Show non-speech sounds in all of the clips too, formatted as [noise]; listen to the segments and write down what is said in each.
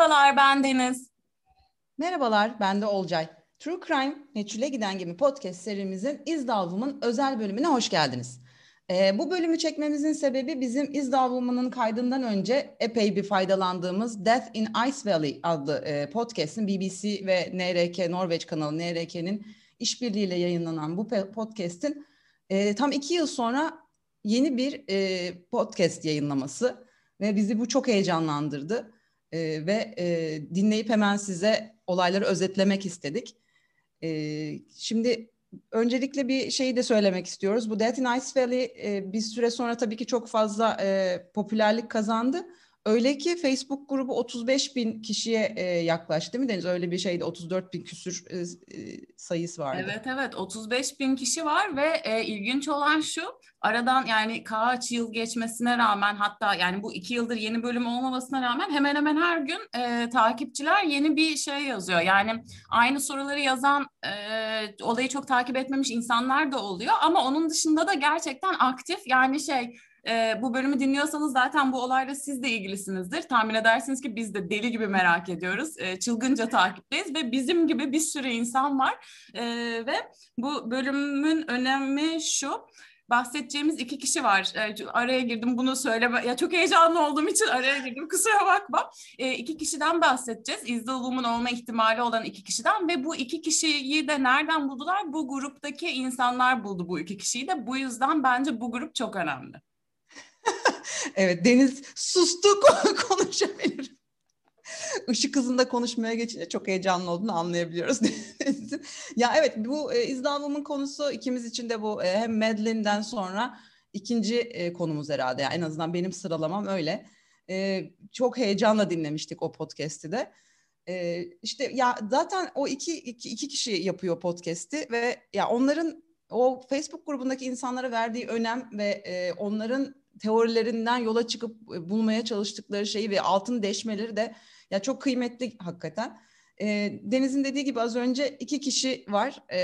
Merhabalar ben Deniz. Merhabalar ben de Olcay. True Crime Meçhule Giden Gibi podcast serimizin İzdalvum'un özel bölümüne hoş geldiniz. Ee, bu bölümü çekmemizin sebebi bizim İzdalvum'un kaydından önce epey bir faydalandığımız Death in Ice Valley adlı e, podcast'in BBC ve NRK Norveç kanalı NRK'nin işbirliğiyle yayınlanan bu podcast'in e, tam iki yıl sonra yeni bir e, podcast yayınlaması ve bizi bu çok heyecanlandırdı e, ve e, dinleyip hemen size olayları özetlemek istedik. E, şimdi öncelikle bir şeyi de söylemek istiyoruz. Bu Death in Ice Valley e, bir süre sonra tabii ki çok fazla e, popülerlik kazandı. Öyle ki Facebook grubu 35 bin kişiye e, yaklaştı değil mi Deniz? Öyle bir şeydi 34 bin küsür e, e, sayısı vardı. Evet evet 35 bin kişi var ve e, ilginç olan şu aradan yani kaç yıl geçmesine rağmen hatta yani bu iki yıldır yeni bölüm olmamasına rağmen hemen hemen her gün e, takipçiler yeni bir şey yazıyor. Yani aynı soruları yazan e, olayı çok takip etmemiş insanlar da oluyor ama onun dışında da gerçekten aktif yani şey e, bu bölümü dinliyorsanız zaten bu olayla siz de ilgilisinizdir. Tahmin edersiniz ki biz de deli gibi merak ediyoruz. E, çılgınca takipteyiz ve bizim gibi bir sürü insan var. E, ve bu bölümün önemi şu bahsedeceğimiz iki kişi var. Araya girdim bunu söyleme. Ya çok heyecanlı olduğum için araya girdim. Kusura bakma. E, iki kişiden bahsedeceğiz. İzdilum'un olma ihtimali olan iki kişiden ve bu iki kişiyi de nereden buldular? Bu gruptaki insanlar buldu bu iki kişiyi de. Bu yüzden bence bu grup çok önemli. [laughs] evet Deniz sustu [laughs] konuşabilir. Işık hızında konuşmaya geçince çok heyecanlı olduğunu anlayabiliyoruz. [laughs] ya evet bu e, İzlam'ın konusu ikimiz için de bu e, hem Madeline'den sonra ikinci e, konumuz herhalde. Yani en azından benim sıralamam öyle. E, çok heyecanla dinlemiştik o podcast'i de. E, işte ya zaten o iki, iki, iki kişi yapıyor podcast'i ve ya onların o Facebook grubundaki insanlara verdiği önem ve e, onların teorilerinden yola çıkıp e, bulmaya çalıştıkları şeyi ve altın deşmeleri de ya çok kıymetli hakikaten. E, Deniz'in dediği gibi az önce iki kişi var e,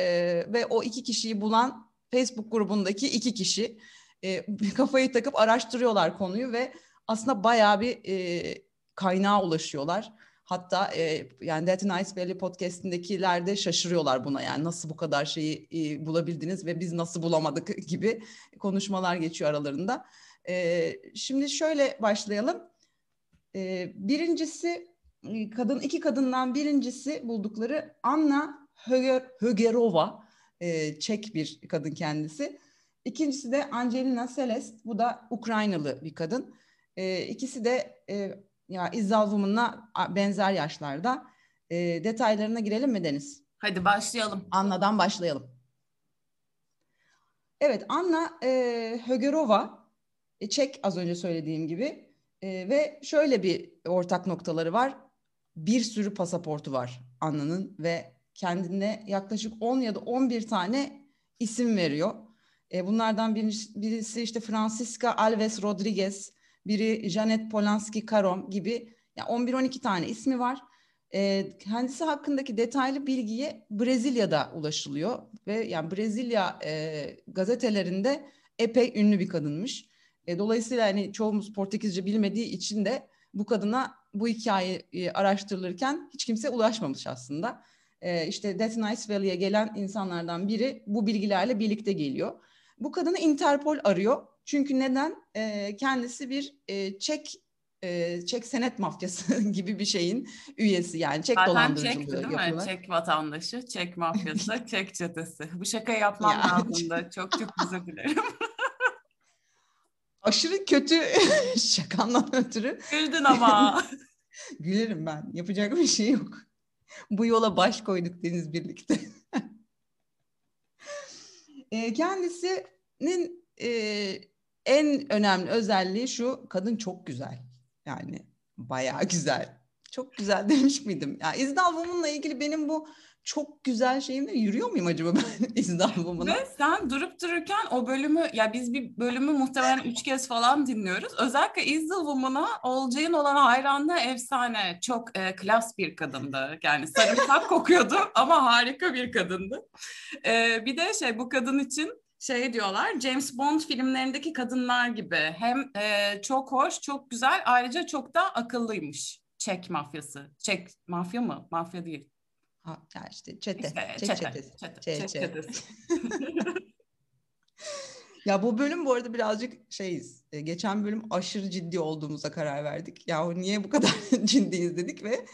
ve o iki kişiyi bulan Facebook grubundaki iki kişi e, [laughs] kafayı takıp araştırıyorlar konuyu ve aslında bayağı bir e, kaynağa ulaşıyorlar. Hatta e, yani Death in Ice Valley podcast'indekiler de şaşırıyorlar buna yani nasıl bu kadar şeyi e, bulabildiniz ve biz nasıl bulamadık [laughs] gibi konuşmalar geçiyor aralarında. E, şimdi şöyle başlayalım. E, birincisi kadın iki kadından birincisi buldukları Anna Höger, Högerova e, Çek bir kadın kendisi. İkincisi de Angelina Celest bu da Ukraynalı bir kadın. E, ikisi de e, ya İzzal Woman'la benzer yaşlarda. E, detaylarına girelim mi Deniz? Hadi başlayalım. Anna'dan başlayalım. Evet Anna e, Högerova Çek az önce söylediğim gibi e, ve şöyle bir ortak noktaları var. Bir sürü pasaportu var Anna'nın ve kendine yaklaşık 10 ya da 11 tane isim veriyor. E, bunlardan birisi, birisi işte Francisca Alves Rodriguez, biri Janet Polanski Karom gibi yani 11-12 tane ismi var. E, kendisi hakkındaki detaylı bilgiye Brezilya'da ulaşılıyor ve yani Brezilya e, gazetelerinde epey ünlü bir kadınmış. E, dolayısıyla hani çoğumuz Portekizce bilmediği için de bu kadına bu hikaye e, araştırılırken hiç kimse ulaşmamış aslında. E, işte Death Nice Valley'e gelen insanlardan biri bu bilgilerle birlikte geliyor. Bu kadını Interpol arıyor. Çünkü neden? E, kendisi bir e, Çek e, Çek senet mafyası [laughs] gibi bir şeyin üyesi yani Çek Zaten dolandırıcılığı Çek'ti değil mi? yapıyorlar. Çek vatandaşı, Çek mafyası, [laughs] Çek çetesi. Bu şakayı yapmam Ya. lazımdı. Çok çok özür dilerim. [laughs] Aşırı kötü [laughs] şakamdan ötürü Güldün ama. [laughs] gülerim ben. Yapacak bir şey yok. Bu yola baş koyduk Deniz birlikte. [laughs] E, kendisinin e, en önemli özelliği şu kadın çok güzel. Yani bayağı güzel. Çok güzel demiş miydim? Ya İzdal Woman'la ilgili benim bu çok güzel şeyimle yürüyor muyum acaba ben [laughs] İzdal Woman'a? Ve sen durup dururken o bölümü ya biz bir bölümü muhtemelen üç kez falan dinliyoruz. Özellikle Is the Woman'a Olcay'ın olan hayranlığı efsane. Çok e, klas bir kadındı. Yani sarımsak [laughs] kokuyordu ama harika bir kadındı. E, bir de şey bu kadın için şey diyorlar James Bond filmlerindeki kadınlar gibi hem e, çok hoş çok güzel ayrıca çok da akıllıymış. Çek mafyası. Çek mafya mı? Mafya değil. Ha, ya işte çete. İşte, Çek çete, çetesi. çete, Çe- çek çetesi. [laughs] Ya bu bölüm bu arada birazcık şeyiz. e, Geçen bölüm aşırı ciddi olduğumuza karar verdik. Ya niye bu kadar [laughs] ciddiyiz dedik ve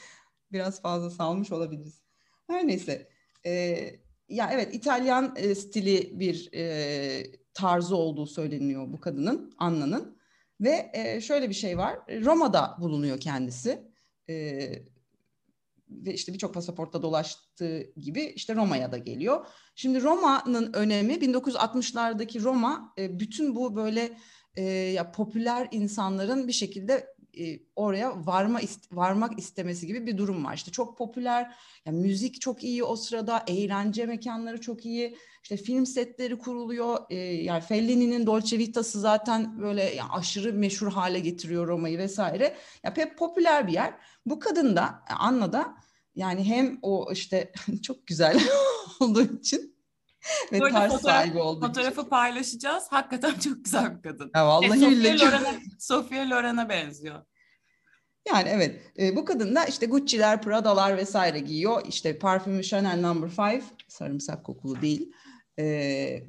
biraz fazla salmış olabiliriz. Her neyse. E, ya evet İtalyan e, stili bir e, tarzı olduğu söyleniyor bu kadının, Anna'nın. Ve e, şöyle bir şey var. Roma'da bulunuyor kendisi. E, ve işte birçok pasaportta dolaştığı gibi işte Roma'ya da geliyor. Şimdi Roma'nın önemi 1960'lardaki Roma e, bütün bu böyle e, ya popüler insanların bir şekilde e, oraya varma ist- varmak istemesi gibi bir durum var. İşte çok popüler, yani müzik çok iyi o sırada, eğlence mekanları çok iyi, işte film setleri kuruluyor. E, yani Fellini'nin Dolce Vita'sı zaten böyle yani aşırı meşhur hale getiriyor Roma'yı vesaire. Ya pek popüler bir yer. Bu kadın da Anna da yani hem o işte [laughs] çok güzel [laughs] olduğu için ve Bu arada tarz fotoğraf- sahibi olduğu Fotoğrafı için. paylaşacağız. Hakikaten çok güzel bir kadın. Ya E, vallahi Sofia billahi Sofia Loren'a benziyor. Yani evet e, bu kadın da işte Gucci'ler, Prada'lar vesaire giyiyor. İşte parfümü Chanel no. 5 sarımsak kokulu değil. E,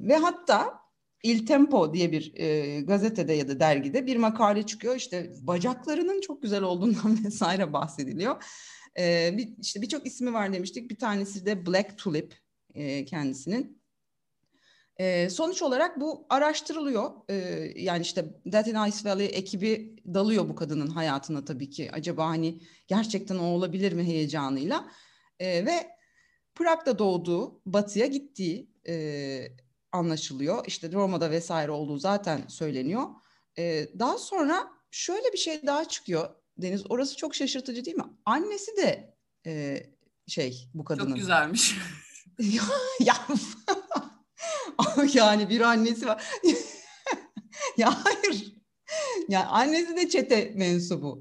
ve hatta Il Tempo diye bir e, gazetede ya da dergide bir makale çıkıyor. İşte bacaklarının çok güzel olduğundan [laughs] vesaire bahsediliyor. E, bir, işte birçok ismi var demiştik. Bir tanesi de Black Tulip e, kendisinin. E, sonuç olarak bu araştırılıyor. E, yani işte Death in Ice Valley ekibi dalıyor bu kadının hayatına tabii ki. Acaba hani gerçekten o olabilir mi heyecanıyla. E, ve Prag'da doğduğu, batıya gittiği e, anlaşılıyor. İşte Roma'da vesaire olduğu zaten söyleniyor. E, daha sonra şöyle bir şey daha çıkıyor. Deniz orası çok şaşırtıcı değil mi? Annesi de e, şey bu kadının. Çok güzelmiş. [laughs] ya, ya [laughs] yani bir annesi var. [laughs] ya hayır. Ya annesi de çete mensubu.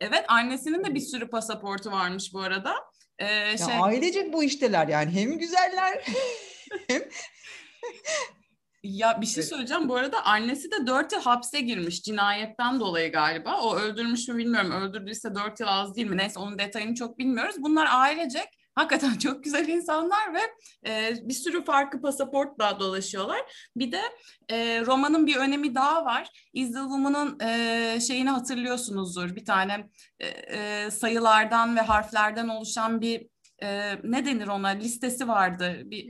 Evet annesinin de bir sürü pasaportu varmış bu arada. Ee, Ya şey, ailecek bu işteler yani hem güzeller [laughs] hem Ya bir şey söyleyeceğim. Bu arada annesi de 4 yıl hapse girmiş cinayetten dolayı galiba. O öldürmüş mü bilmiyorum. Öldürdüyse 4 yıl az değil mi? Neyse onun detayını çok bilmiyoruz. Bunlar ailecek hakikaten çok güzel insanlar ve e, bir sürü farklı pasaportla dolaşıyorlar. Bir de e, romanın bir önemi daha var. Is e, şeyini hatırlıyorsunuzdur. Bir tane e, sayılardan ve harflerden oluşan bir e, ne denir ona listesi vardı. Bir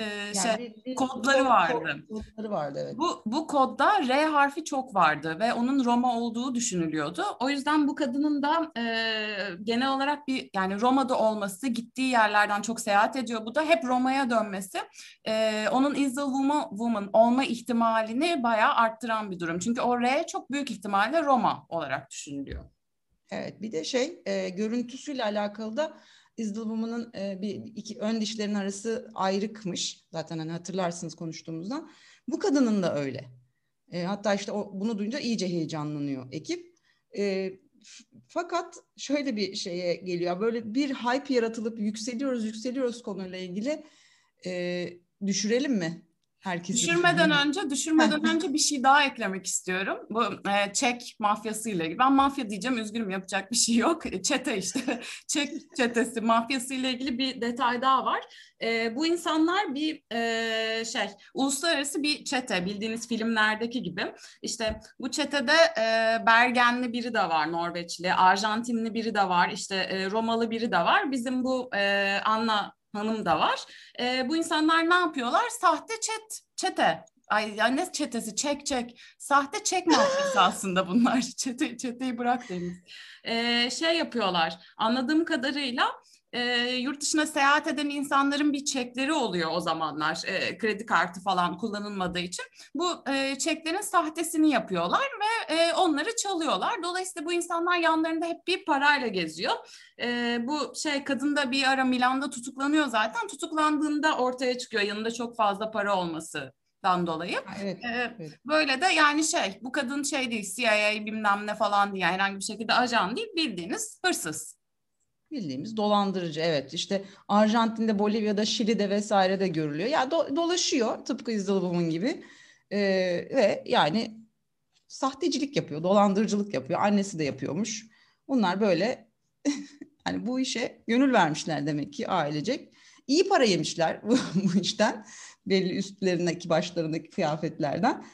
e, Yani şey bir- kodları kod- vardı. kod- Kodları vardı evet. bu, bu kodda R harfi çok vardı ve onun Roma olduğu düşünülüyordu. O yüzden bu kadının da e, genel olarak bir yani Roma'da olması, gittiği yerlerden çok seyahat ediyor. Bu da hep Roma'ya dönmesi e, onun is a woman, woman olma ihtimalini bayağı arttıran bir durum. Çünkü o R çok büyük ihtimalle Roma olarak düşünülüyor. Evet bir de şey e, görüntüsüyle alakalı da The Woman'ın e, bir iki ön dişlerin arası ayrıkmış. Zaten hani hatırlarsınız konuştuğumuzdan. Bu kadının da öyle. E, hatta işte o, bunu duyunca iyice heyecanlanıyor ekip. E, fakat şöyle bir şeye geliyor. Böyle bir hype yaratılıp yükseliyoruz yükseliyoruz konuyla ilgili. E, düşürelim mi? Herkesi. Düşürmeden önce, düşürmeden önce bir şey daha eklemek istiyorum. Bu e, Çek mafyasıyla ilgili. Ben mafya diyeceğim, üzgünüm yapacak bir şey yok. E, Çete işte, [laughs] Çek çetesi mafyasıyla ilgili bir detay daha var. E, bu insanlar bir e, şey, uluslararası bir çete, bildiğiniz filmlerdeki gibi. İşte bu çetede e, Bergenli biri de var, Norveçli, Arjantinli biri de var, işte e, Romalı biri de var. Bizim bu e, Anna Hanım da var. E, bu insanlar ne yapıyorlar? Sahte chat, çete. Ay ya ne çetesi? Çek çek. Sahte çek mafyası [laughs] aslında bunlar. [laughs] Çete, çeteyi bırak Deniz. E, şey yapıyorlar. Anladığım kadarıyla e, yurt dışına seyahat eden insanların bir çekleri oluyor o zamanlar. E, kredi kartı falan kullanılmadığı için. Bu e, çeklerin sahtesini yapıyorlar ve e, onları çalıyorlar. Dolayısıyla bu insanlar yanlarında hep bir parayla geziyor. E, bu şey kadın da bir ara Milan'da tutuklanıyor zaten. Tutuklandığında ortaya çıkıyor yanında çok fazla para olmasından dolayı. Evet. E, evet. böyle de yani şey bu kadın şey değil CIA bilmem ne falan diye herhangi bir şekilde ajan değil bildiğiniz hırsız. Bildiğimiz dolandırıcı evet işte Arjantin'de, Bolivya'da, Şili'de vesaire de görülüyor. Ya do- dolaşıyor tıpkı Woman gibi Ee, ve yani sahtecilik yapıyor, dolandırıcılık yapıyor. Annesi de yapıyormuş. Bunlar böyle yani [laughs] bu işe gönül vermişler demek ki ailecek. İyi para yemişler bu, [laughs] bu işten. Belli üstlerindeki başlarındaki kıyafetlerden.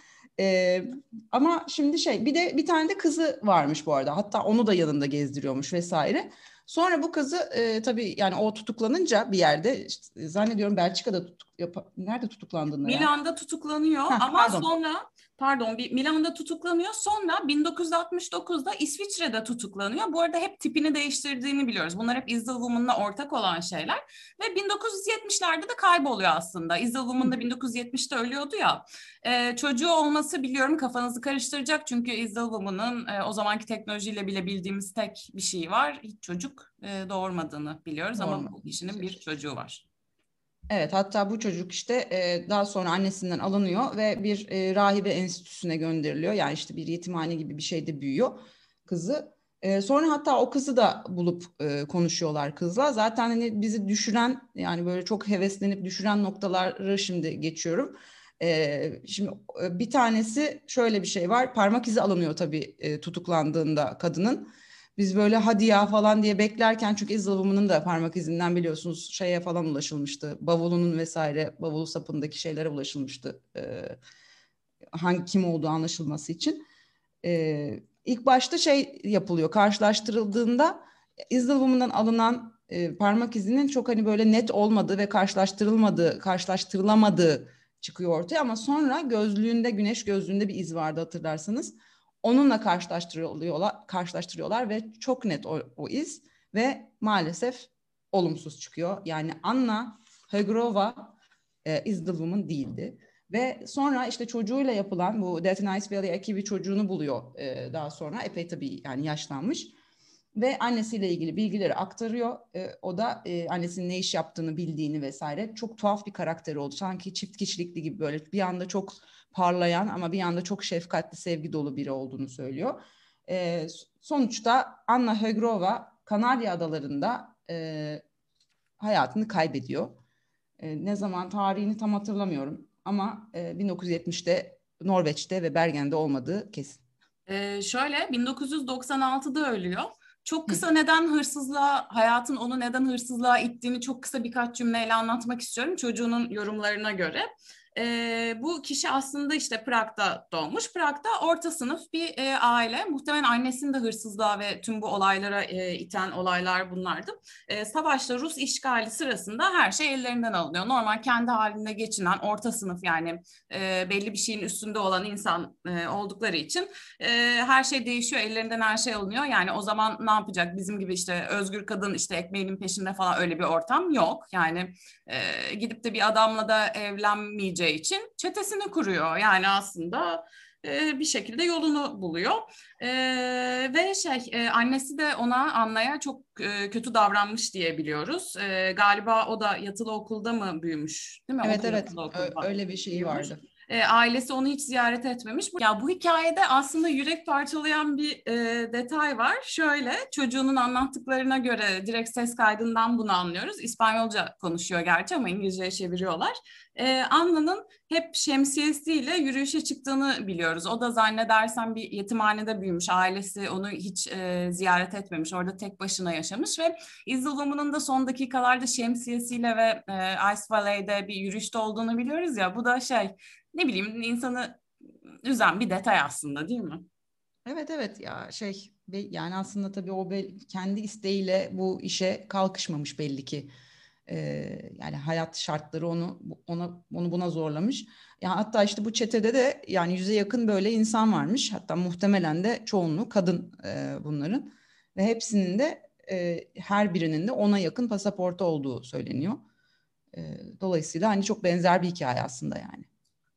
Ee, ama şimdi şey bir de bir tane de kızı varmış bu arada. Hatta onu da yanında gezdiriyormuş vesaire. Sonra bu kızı e, tabii yani o tutuklanınca bir yerde işte, zannediyorum Belçika'da tutuk, yap, nerede tutuklandığını. Milan'da yani. tutuklanıyor Heh, ama pardon. sonra pardon bir Milan'da tutuklanıyor. Sonra 1969'da İsviçre'de tutuklanıyor. Bu arada hep tipini değiştirdiğini biliyoruz. Bunlar hep Isle Woman'la ortak olan şeyler. Ve 1970'lerde de kayboluyor aslında. Isle Woman da 1970'te ölüyordu ya. Ee, çocuğu olması biliyorum kafanızı karıştıracak. Çünkü Isle Woman'ın e, o zamanki teknolojiyle bile bildiğimiz tek bir şey var. Hiç çocuk e, doğurmadığını biliyoruz Doğru. ama bu kişinin bir çocuğu var. Evet hatta bu çocuk işte e, daha sonra annesinden alınıyor ve bir e, rahibe enstitüsüne gönderiliyor. Yani işte bir yetimhane gibi bir şeyde büyüyor kızı. E, sonra hatta o kızı da bulup e, konuşuyorlar kızla. Zaten hani bizi düşüren yani böyle çok heveslenip düşüren noktaları şimdi geçiyorum. E, şimdi e, bir tanesi şöyle bir şey var. Parmak izi alınıyor tabii e, tutuklandığında kadının. Biz böyle hadi ya falan diye beklerken çünkü iz alımının da parmak izinden biliyorsunuz şeye falan ulaşılmıştı. Bavulunun vesaire bavul sapındaki şeylere ulaşılmıştı. Ee, hangi kim olduğu anlaşılması için. Ee, ilk başta şey yapılıyor karşılaştırıldığında iz alımından alınan e, parmak izinin çok hani böyle net olmadığı ve karşılaştırılmadığı, karşılaştırılamadığı çıkıyor ortaya ama sonra gözlüğünde güneş gözlüğünde bir iz vardı hatırlarsanız onunla karşılaştırıyorlar, karşılaştırıyorlar ve çok net o, o iz ve maalesef olumsuz çıkıyor. Yani Anna Hegrova e, is the woman değildi. Ve sonra işte çocuğuyla yapılan bu Death in Ice Valley ekibi çocuğunu buluyor e, daha sonra. Epey tabii yani yaşlanmış. Ve annesiyle ilgili bilgileri aktarıyor. E, o da e, annesinin ne iş yaptığını bildiğini vesaire. Çok tuhaf bir karakteri oldu. Sanki çift kişilikli gibi böyle bir anda çok parlayan ama bir yanda çok şefkatli, sevgi dolu biri olduğunu söylüyor. E, sonuçta Anna Hegrova Kanarya Adaları'nda e, hayatını kaybediyor. E, ne zaman tarihini tam hatırlamıyorum ama e, 1970'te Norveç'te ve Bergen'de olmadığı kesin. Ee, şöyle 1996'da ölüyor. Çok kısa neden hırsızlığa, hayatın onu neden hırsızlığa ittiğini çok kısa birkaç cümleyle anlatmak istiyorum çocuğunun yorumlarına göre. E, bu kişi aslında işte Prag'da doğmuş. Prag'da orta sınıf bir e, aile. Muhtemelen annesinin de hırsızlığa ve tüm bu olaylara e, iten olaylar bunlardı. E, savaşta Rus işgali sırasında her şey ellerinden alınıyor. Normal kendi halinde geçinen orta sınıf yani e, belli bir şeyin üstünde olan insan e, oldukları için e, her şey değişiyor. Ellerinden her şey alınıyor. Yani o zaman ne yapacak? Bizim gibi işte özgür kadın işte ekmeğinin peşinde falan öyle bir ortam yok. Yani e, gidip de bir adamla da evlenmeyecek olacağı için çetesini kuruyor. Yani aslında e, bir şekilde yolunu buluyor. E, ve şey e, annesi de ona Anna'ya çok e, kötü davranmış diye biliyoruz. E, galiba o da yatılı okulda mı büyümüş değil mi? Evet Okul evet öyle bir şey vardı e, ailesi onu hiç ziyaret etmemiş. Ya bu hikayede aslında yürek parçalayan bir e, detay var. Şöyle çocuğunun anlattıklarına göre direkt ses kaydından bunu anlıyoruz. İspanyolca konuşuyor gerçi ama İngilizceye çeviriyorlar. E, Anna'nın hep şemsiyesiyle yürüyüşe çıktığını biliyoruz. O da zannedersem bir yetimhanede büyümüş. Ailesi onu hiç e, ziyaret etmemiş. Orada tek başına yaşamış ve İzzulumun'un da son dakikalarda şemsiyesiyle ve e, Ice Valley'de bir yürüyüşte olduğunu biliyoruz ya. Bu da şey ne bileyim insanı üzen bir detay aslında değil mi? Evet evet ya şey yani aslında tabii o kendi isteğiyle bu işe kalkışmamış belli ki. Ee, yani hayat şartları onu ona onu buna zorlamış. Ya hatta işte bu çetede de yani yüze yakın böyle insan varmış. Hatta muhtemelen de çoğunluğu kadın e, bunların ve hepsinin de e, her birinin de ona yakın pasaportu olduğu söyleniyor. E, dolayısıyla hani çok benzer bir hikaye aslında yani.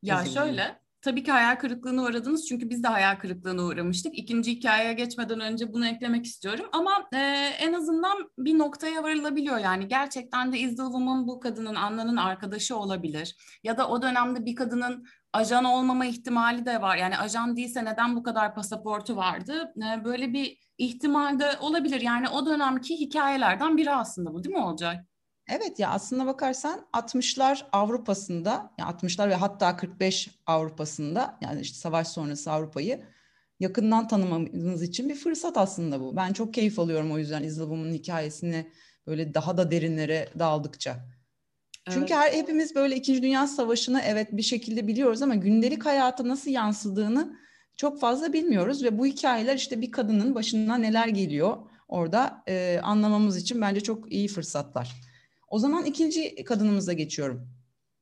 Ya şöyle, tabii ki hayal kırıklığına uğradınız çünkü biz de hayal kırıklığına uğramıştık. İkinci hikayeye geçmeden önce bunu eklemek istiyorum ama e, en azından bir noktaya varılabiliyor yani gerçekten de Izdilvum'un bu kadının Anna'nın arkadaşı olabilir ya da o dönemde bir kadının ajan olmama ihtimali de var. Yani ajan değilse neden bu kadar pasaportu vardı? E, böyle bir ihtimal de olabilir. Yani o dönemki hikayelerden biri aslında bu değil mi Olcay? Evet ya aslında bakarsan 60'lar Avrupa'sında ya 60'lar ve hatta 45 Avrupa'sında yani işte savaş sonrası Avrupa'yı yakından tanımamız için bir fırsat aslında bu. Ben çok keyif alıyorum o yüzden İzlavum'un hikayesini böyle daha da derinlere daldıkça. Çünkü her, hepimiz böyle İkinci Dünya Savaşı'nı evet bir şekilde biliyoruz ama gündelik hayata nasıl yansıdığını çok fazla bilmiyoruz ve bu hikayeler işte bir kadının başına neler geliyor orada e, anlamamız için bence çok iyi fırsatlar. O zaman ikinci kadınımıza geçiyorum.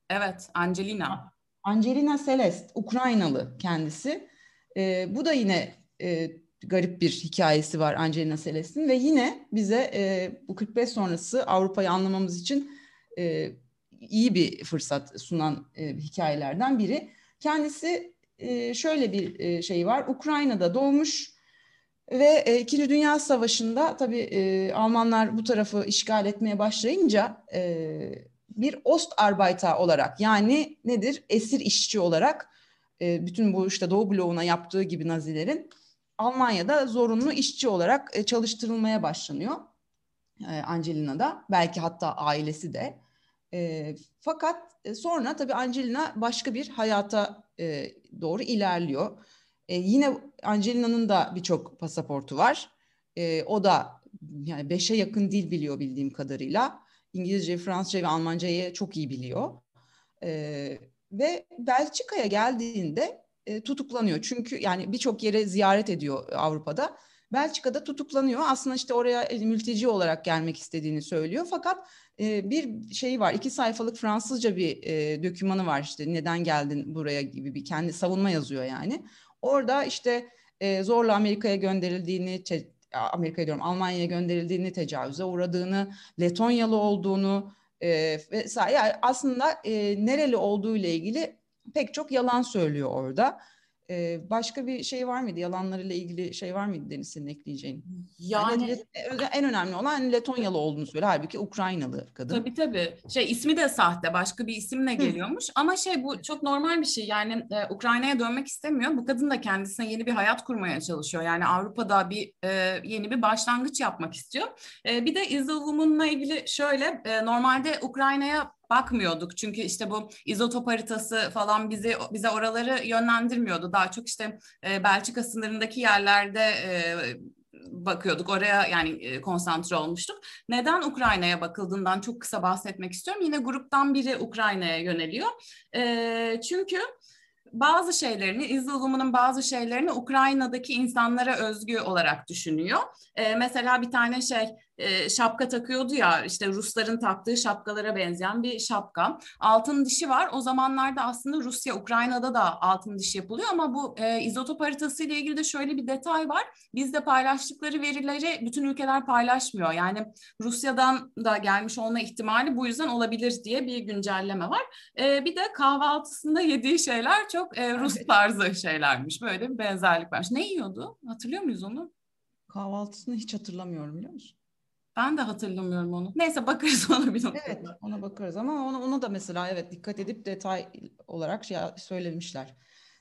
Evet, Angelina. Angelina Celest, Ukraynalı kendisi. E, bu da yine e, garip bir hikayesi var Angelina Celest'in ve yine bize e, bu 45 sonrası Avrupa'yı anlamamız için e, iyi bir fırsat sunan e, hikayelerden biri. Kendisi e, şöyle bir e, şey var. Ukrayna'da doğmuş ve e, İkinci Dünya Savaşı'nda tabii e, Almanlar bu tarafı işgal etmeye başlayınca e, bir Ostarbeiter olarak yani nedir? Esir işçi olarak e, bütün bu işte Doğu bloğuna yaptığı gibi Nazilerin Almanya'da zorunlu işçi olarak e, çalıştırılmaya başlanıyor. E, Angelina'da belki hatta ailesi de. E, fakat e, sonra tabii Angelina başka bir hayata e, doğru ilerliyor. E, yine Angelina'nın da birçok pasaportu var. E, o da yani beşe yakın dil biliyor bildiğim kadarıyla. İngilizce, Fransızca ve Almancayı çok iyi biliyor. E, ve Belçika'ya geldiğinde e, tutuklanıyor. Çünkü yani birçok yere ziyaret ediyor Avrupa'da. Belçika'da tutuklanıyor. Aslında işte oraya mülteci olarak gelmek istediğini söylüyor. Fakat e, bir şey var. iki sayfalık Fransızca bir e, dökümanı var işte neden geldin buraya gibi bir kendi savunma yazıyor yani. Orada işte e, zorla Amerika'ya gönderildiğini, Amerika'ya diyorum Almanya'ya gönderildiğini, tecavüze uğradığını, Letonyalı olduğunu e, vesaire. Yani aslında e, nereli olduğu ile ilgili pek çok yalan söylüyor orada. Ee, başka bir şey var mıydı? Yalanlarıyla ilgili şey var mıydı Deniz senin ekleyeceğin? Yani, yani en önemli olan Letonyalı olduğunu söyle. Halbuki Ukraynalı kadın. Tabii tabii. Şey ismi de sahte. Başka bir isimle geliyormuş. Ama şey bu çok normal bir şey. Yani e, Ukrayna'ya dönmek istemiyor. Bu kadın da kendisine yeni bir hayat kurmaya çalışıyor. Yani Avrupa'da bir e, yeni bir başlangıç yapmak istiyor. E, bir de Izovum'unla ilgili şöyle e, normalde Ukrayna'ya bakmıyorduk. Çünkü işte bu izotop haritası falan bizi bize oraları yönlendirmiyordu. Daha çok işte e, Belçika sınırındaki yerlerde e, bakıyorduk. Oraya yani e, konsantre olmuştuk. Neden Ukrayna'ya bakıldığından çok kısa bahsetmek istiyorum. Yine gruptan biri Ukrayna'ya yöneliyor. E, çünkü bazı şeylerini, İzlulumunun bazı şeylerini Ukrayna'daki insanlara özgü olarak düşünüyor. E, mesela bir tane şey e, şapka takıyordu ya işte Rusların taktığı şapkalara benzeyen bir şapka. Altın dişi var. O zamanlarda aslında Rusya, Ukrayna'da da altın dişi yapılıyor ama bu e, izotop haritası ile ilgili de şöyle bir detay var. Bizde paylaştıkları verileri bütün ülkeler paylaşmıyor. Yani Rusya'dan da gelmiş olma ihtimali bu yüzden olabilir diye bir güncelleme var. E, bir de kahvaltısında yediği şeyler çok e, Rus tarzı şeylermiş. Böyle bir benzerlik var. Ne yiyordu? Hatırlıyor muyuz onu? Kahvaltısını hiç hatırlamıyorum biliyor musun? Ben de hatırlamıyorum onu. Neyse bakarız [laughs] ona bir noktada. Evet ona bakarız ama onu, onu da mesela evet dikkat edip detay olarak şey söylemişler.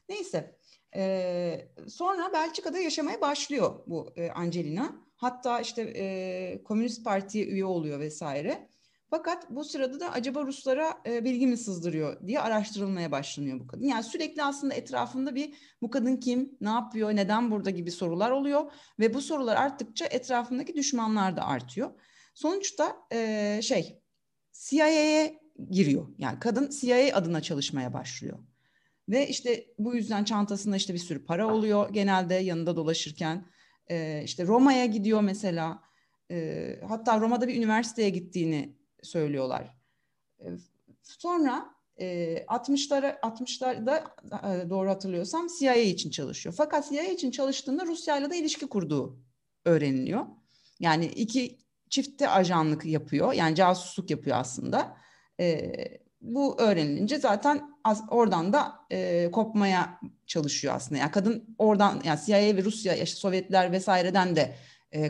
Neyse ee, sonra Belçika'da yaşamaya başlıyor bu e, Angelina. Hatta işte e, Komünist Parti'ye üye oluyor vesaire. Fakat bu sırada da acaba Ruslara e, bilgi mi sızdırıyor diye araştırılmaya başlanıyor bu kadın. Yani sürekli aslında etrafında bir bu kadın kim, ne yapıyor, neden burada gibi sorular oluyor. Ve bu sorular arttıkça etrafındaki düşmanlar da artıyor. Sonuçta e, şey CIA'ye giriyor. Yani kadın CIA adına çalışmaya başlıyor. Ve işte bu yüzden çantasında işte bir sürü para oluyor genelde yanında dolaşırken. E, işte Roma'ya gidiyor mesela. E, hatta Roma'da bir üniversiteye gittiğini söylüyorlar. Sonra 60'lara 60'larda doğru hatırlıyorsam CIA için çalışıyor. Fakat CIA için çalıştığında Rusya'yla da ilişki kurduğu öğreniliyor. Yani iki çifte ajanlık yapıyor. Yani casusluk yapıyor aslında. bu öğrenilince zaten oradan da kopmaya çalışıyor aslında. Yani kadın oradan yani CIA ve Rusya, işte Sovyetler vesaireden de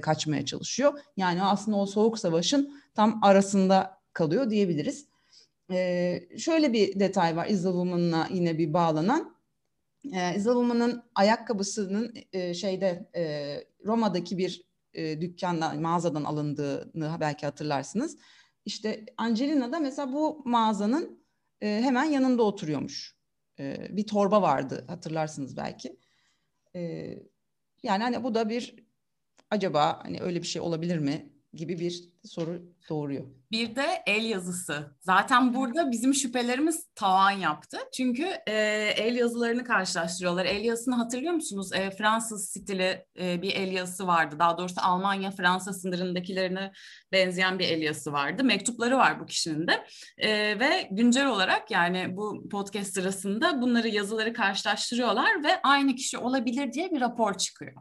kaçmaya çalışıyor. Yani aslında o soğuk savaşın tam arasında kalıyor diyebiliriz. Ee, şöyle bir detay var Izzle yine bir bağlanan. Ee, Izzle ayakkabısının e, şeyde e, Roma'daki bir e, dükkandan, mağazadan alındığını belki hatırlarsınız. İşte Angelina da mesela bu mağazanın e, hemen yanında oturuyormuş. E, bir torba vardı hatırlarsınız belki. E, Yani hani bu da bir acaba hani öyle bir şey olabilir mi gibi bir soru doğuruyor. Bir de el yazısı. Zaten burada bizim şüphelerimiz tavan yaptı. Çünkü e, el yazılarını karşılaştırıyorlar. El yazısını hatırlıyor musunuz? E, Fransız stili e, bir el yazısı vardı. Daha doğrusu Almanya-Fransa sınırındakilerine benzeyen bir el yazısı vardı. Mektupları var bu kişinin de. E, ve güncel olarak yani bu podcast sırasında bunları yazıları karşılaştırıyorlar ve aynı kişi olabilir diye bir rapor çıkıyor.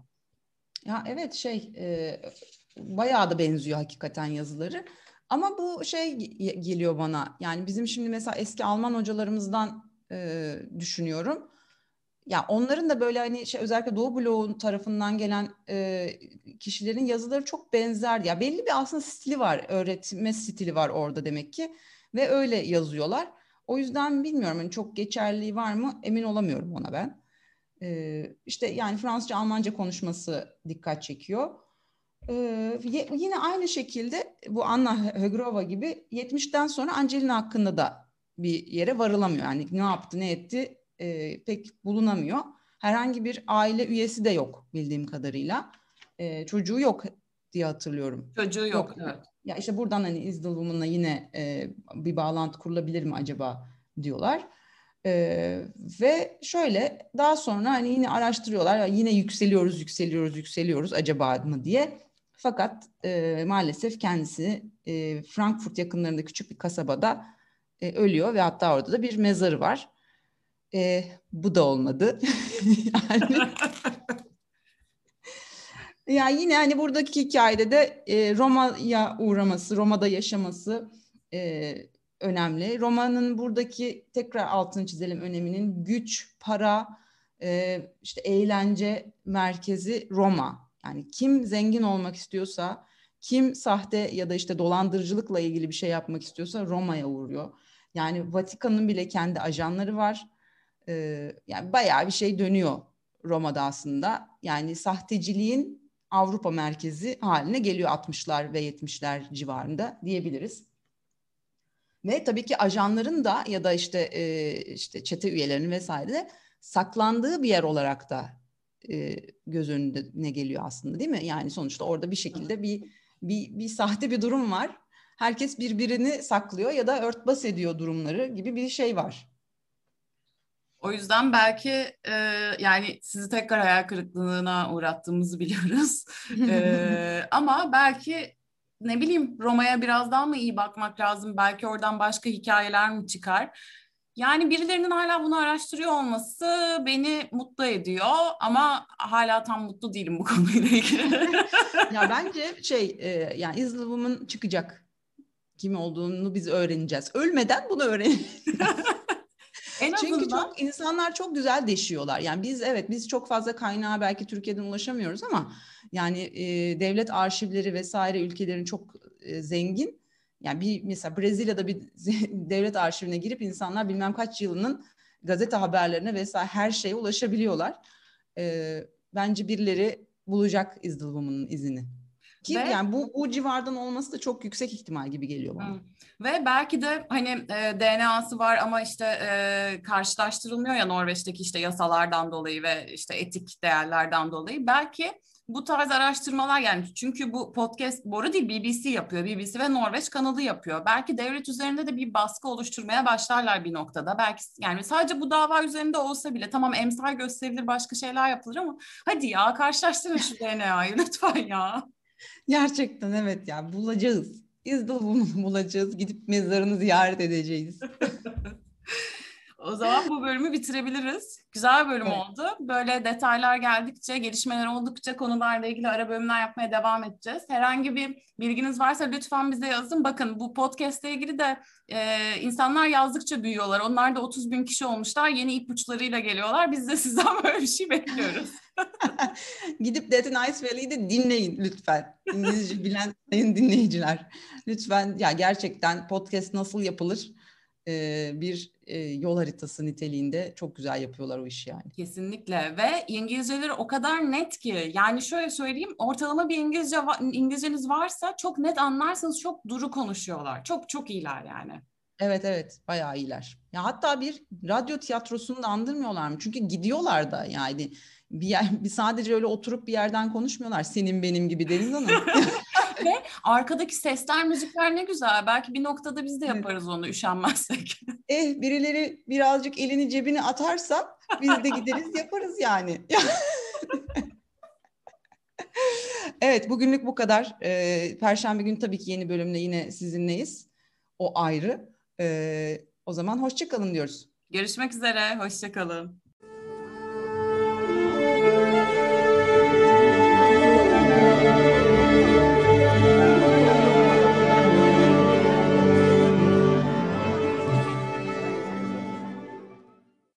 Ya evet şey e, bayağı da benziyor hakikaten yazıları. Ama bu şey geliyor bana. Yani bizim şimdi mesela eski Alman hocalarımızdan e, düşünüyorum. Ya onların da böyle hani şey özellikle Doğu bloğun tarafından gelen e, kişilerin yazıları çok benzer. Ya belli bir aslında stili var, öğretme stili var orada demek ki ve öyle yazıyorlar. O yüzden bilmiyorum hani çok geçerliği var mı emin olamıyorum ona ben. E, işte yani Fransızca, Almanca konuşması dikkat çekiyor. Ee, yine aynı şekilde bu Anna Högrova gibi 70'ten sonra Angelina hakkında da bir yere varılamıyor. Yani ne yaptı ne etti e, pek bulunamıyor. Herhangi bir aile üyesi de yok bildiğim kadarıyla. E, çocuğu yok diye hatırlıyorum. Çocuğu yok, yok. evet. Ya işte buradan hani Izdalwoman'la yine e, bir bağlantı kurulabilir mi acaba diyorlar. Ee, ve şöyle daha sonra hani yine araştırıyorlar yine yükseliyoruz yükseliyoruz yükseliyoruz acaba mı diye fakat e, maalesef kendisi e, Frankfurt yakınlarında küçük bir kasabada e, ölüyor ve hatta orada da bir mezarı var. E, bu da olmadı. [laughs] yani yani yine hani buradaki hikayede de e, Roma'ya uğraması, Roma'da yaşaması e, önemli. Roma'nın buradaki tekrar altını çizelim öneminin güç, para, e, işte eğlence merkezi Roma. Yani kim zengin olmak istiyorsa, kim sahte ya da işte dolandırıcılıkla ilgili bir şey yapmak istiyorsa Roma'ya uğruyor. Yani Vatikan'ın bile kendi ajanları var. Ee, yani bayağı bir şey dönüyor Roma'da aslında. Yani sahteciliğin Avrupa merkezi haline geliyor 60'lar ve 70'ler civarında diyebiliriz. Ve tabii ki ajanların da ya da işte e, işte çete üyelerinin vesaire de saklandığı bir yer olarak da e, göz önüne geliyor aslında değil mi? Yani sonuçta orada bir şekilde bir bir, bir sahte bir durum var. Herkes birbirini saklıyor ya da örtbas ediyor durumları gibi bir şey var. O yüzden belki e, yani sizi tekrar hayal kırıklığına uğrattığımızı biliyoruz. [laughs] e, ama belki ne bileyim Roma'ya biraz daha mı iyi bakmak lazım? Belki oradan başka hikayeler mi çıkar? Yani birilerinin hala bunu araştırıyor olması beni mutlu ediyor ama hala tam mutlu değilim bu [laughs] konuyla ilgili. [laughs] ya bence şey e, yani Islam'ın çıkacak kim olduğunu biz öğreneceğiz. Ölmeden bunu öğreneceğiz. [laughs] En Çünkü azından... çok insanlar çok güzel deşiyorlar. Yani biz evet biz çok fazla kaynağa belki Türkiye'den ulaşamıyoruz ama yani e, devlet arşivleri vesaire ülkelerin çok e, zengin yani bir mesela Brezilya'da bir [laughs] devlet arşivine girip insanlar bilmem kaç yılının gazete haberlerine vesaire her şeye ulaşabiliyorlar. Ee, bence birileri bulacak izdılımının izini. Ki Ve, yani bu bu civardan olması da çok yüksek ihtimal gibi geliyor bana. Ve belki de hani e, DNA'sı var ama işte e, karşılaştırılmıyor ya Norveç'teki işte yasalardan dolayı ve işte etik değerlerden dolayı. Belki bu tarz araştırmalar yani çünkü bu podcast boru değil BBC yapıyor. BBC ve Norveç kanalı yapıyor. Belki devlet üzerinde de bir baskı oluşturmaya başlarlar bir noktada. Belki yani sadece bu dava üzerinde olsa bile tamam emsal gösterilir başka şeyler yapılır ama hadi ya karşılaştırın şu DNA'yı [laughs] lütfen ya. Gerçekten evet ya bulacağız. De bunu [laughs] bulacağız. Gidip mezarını ziyaret edeceğiz. [laughs] O zaman bu bölümü bitirebiliriz. Güzel bölüm evet. oldu. Böyle detaylar geldikçe, gelişmeler oldukça konularla ilgili ara bölümler yapmaya devam edeceğiz. Herhangi bir bilginiz varsa lütfen bize yazın. Bakın bu podcast ile ilgili de e, insanlar yazdıkça büyüyorlar. Onlar da 30 bin kişi olmuşlar. Yeni ipuçlarıyla geliyorlar. Biz de [laughs] sizden böyle bir şey bekliyoruz. [laughs] Gidip Dead in Ice Valley'i de dinleyin lütfen. İngilizce bilen sayın [laughs] dinleyiciler. Lütfen ya gerçekten podcast nasıl yapılır? Bir yol haritası niteliğinde çok güzel yapıyorlar o işi yani. Kesinlikle ve İngilizceleri o kadar net ki yani şöyle söyleyeyim ortalama bir İngilizce İngilizceniz varsa çok net anlarsanız çok duru konuşuyorlar. Çok çok iyiler yani. Evet evet bayağı iyiler. Ya hatta bir radyo tiyatrosunu da andırmıyorlar mı? Çünkü gidiyorlar da yani bir, yer, bir sadece öyle oturup bir yerden konuşmuyorlar. Senin benim gibi Deniz Hanım. [laughs] [laughs] Ve arkadaki sesler, müzikler ne güzel. Belki bir noktada biz de yaparız onu üşenmezsek. [laughs] eh birileri birazcık elini cebine atarsa biz de gideriz [laughs] yaparız yani. evet bugünlük bu kadar. Ee, Perşembe günü tabii ki yeni bölümle yine sizinleyiz. O ayrı. Ee, o zaman hoşçakalın diyoruz. Görüşmek üzere, hoşçakalın.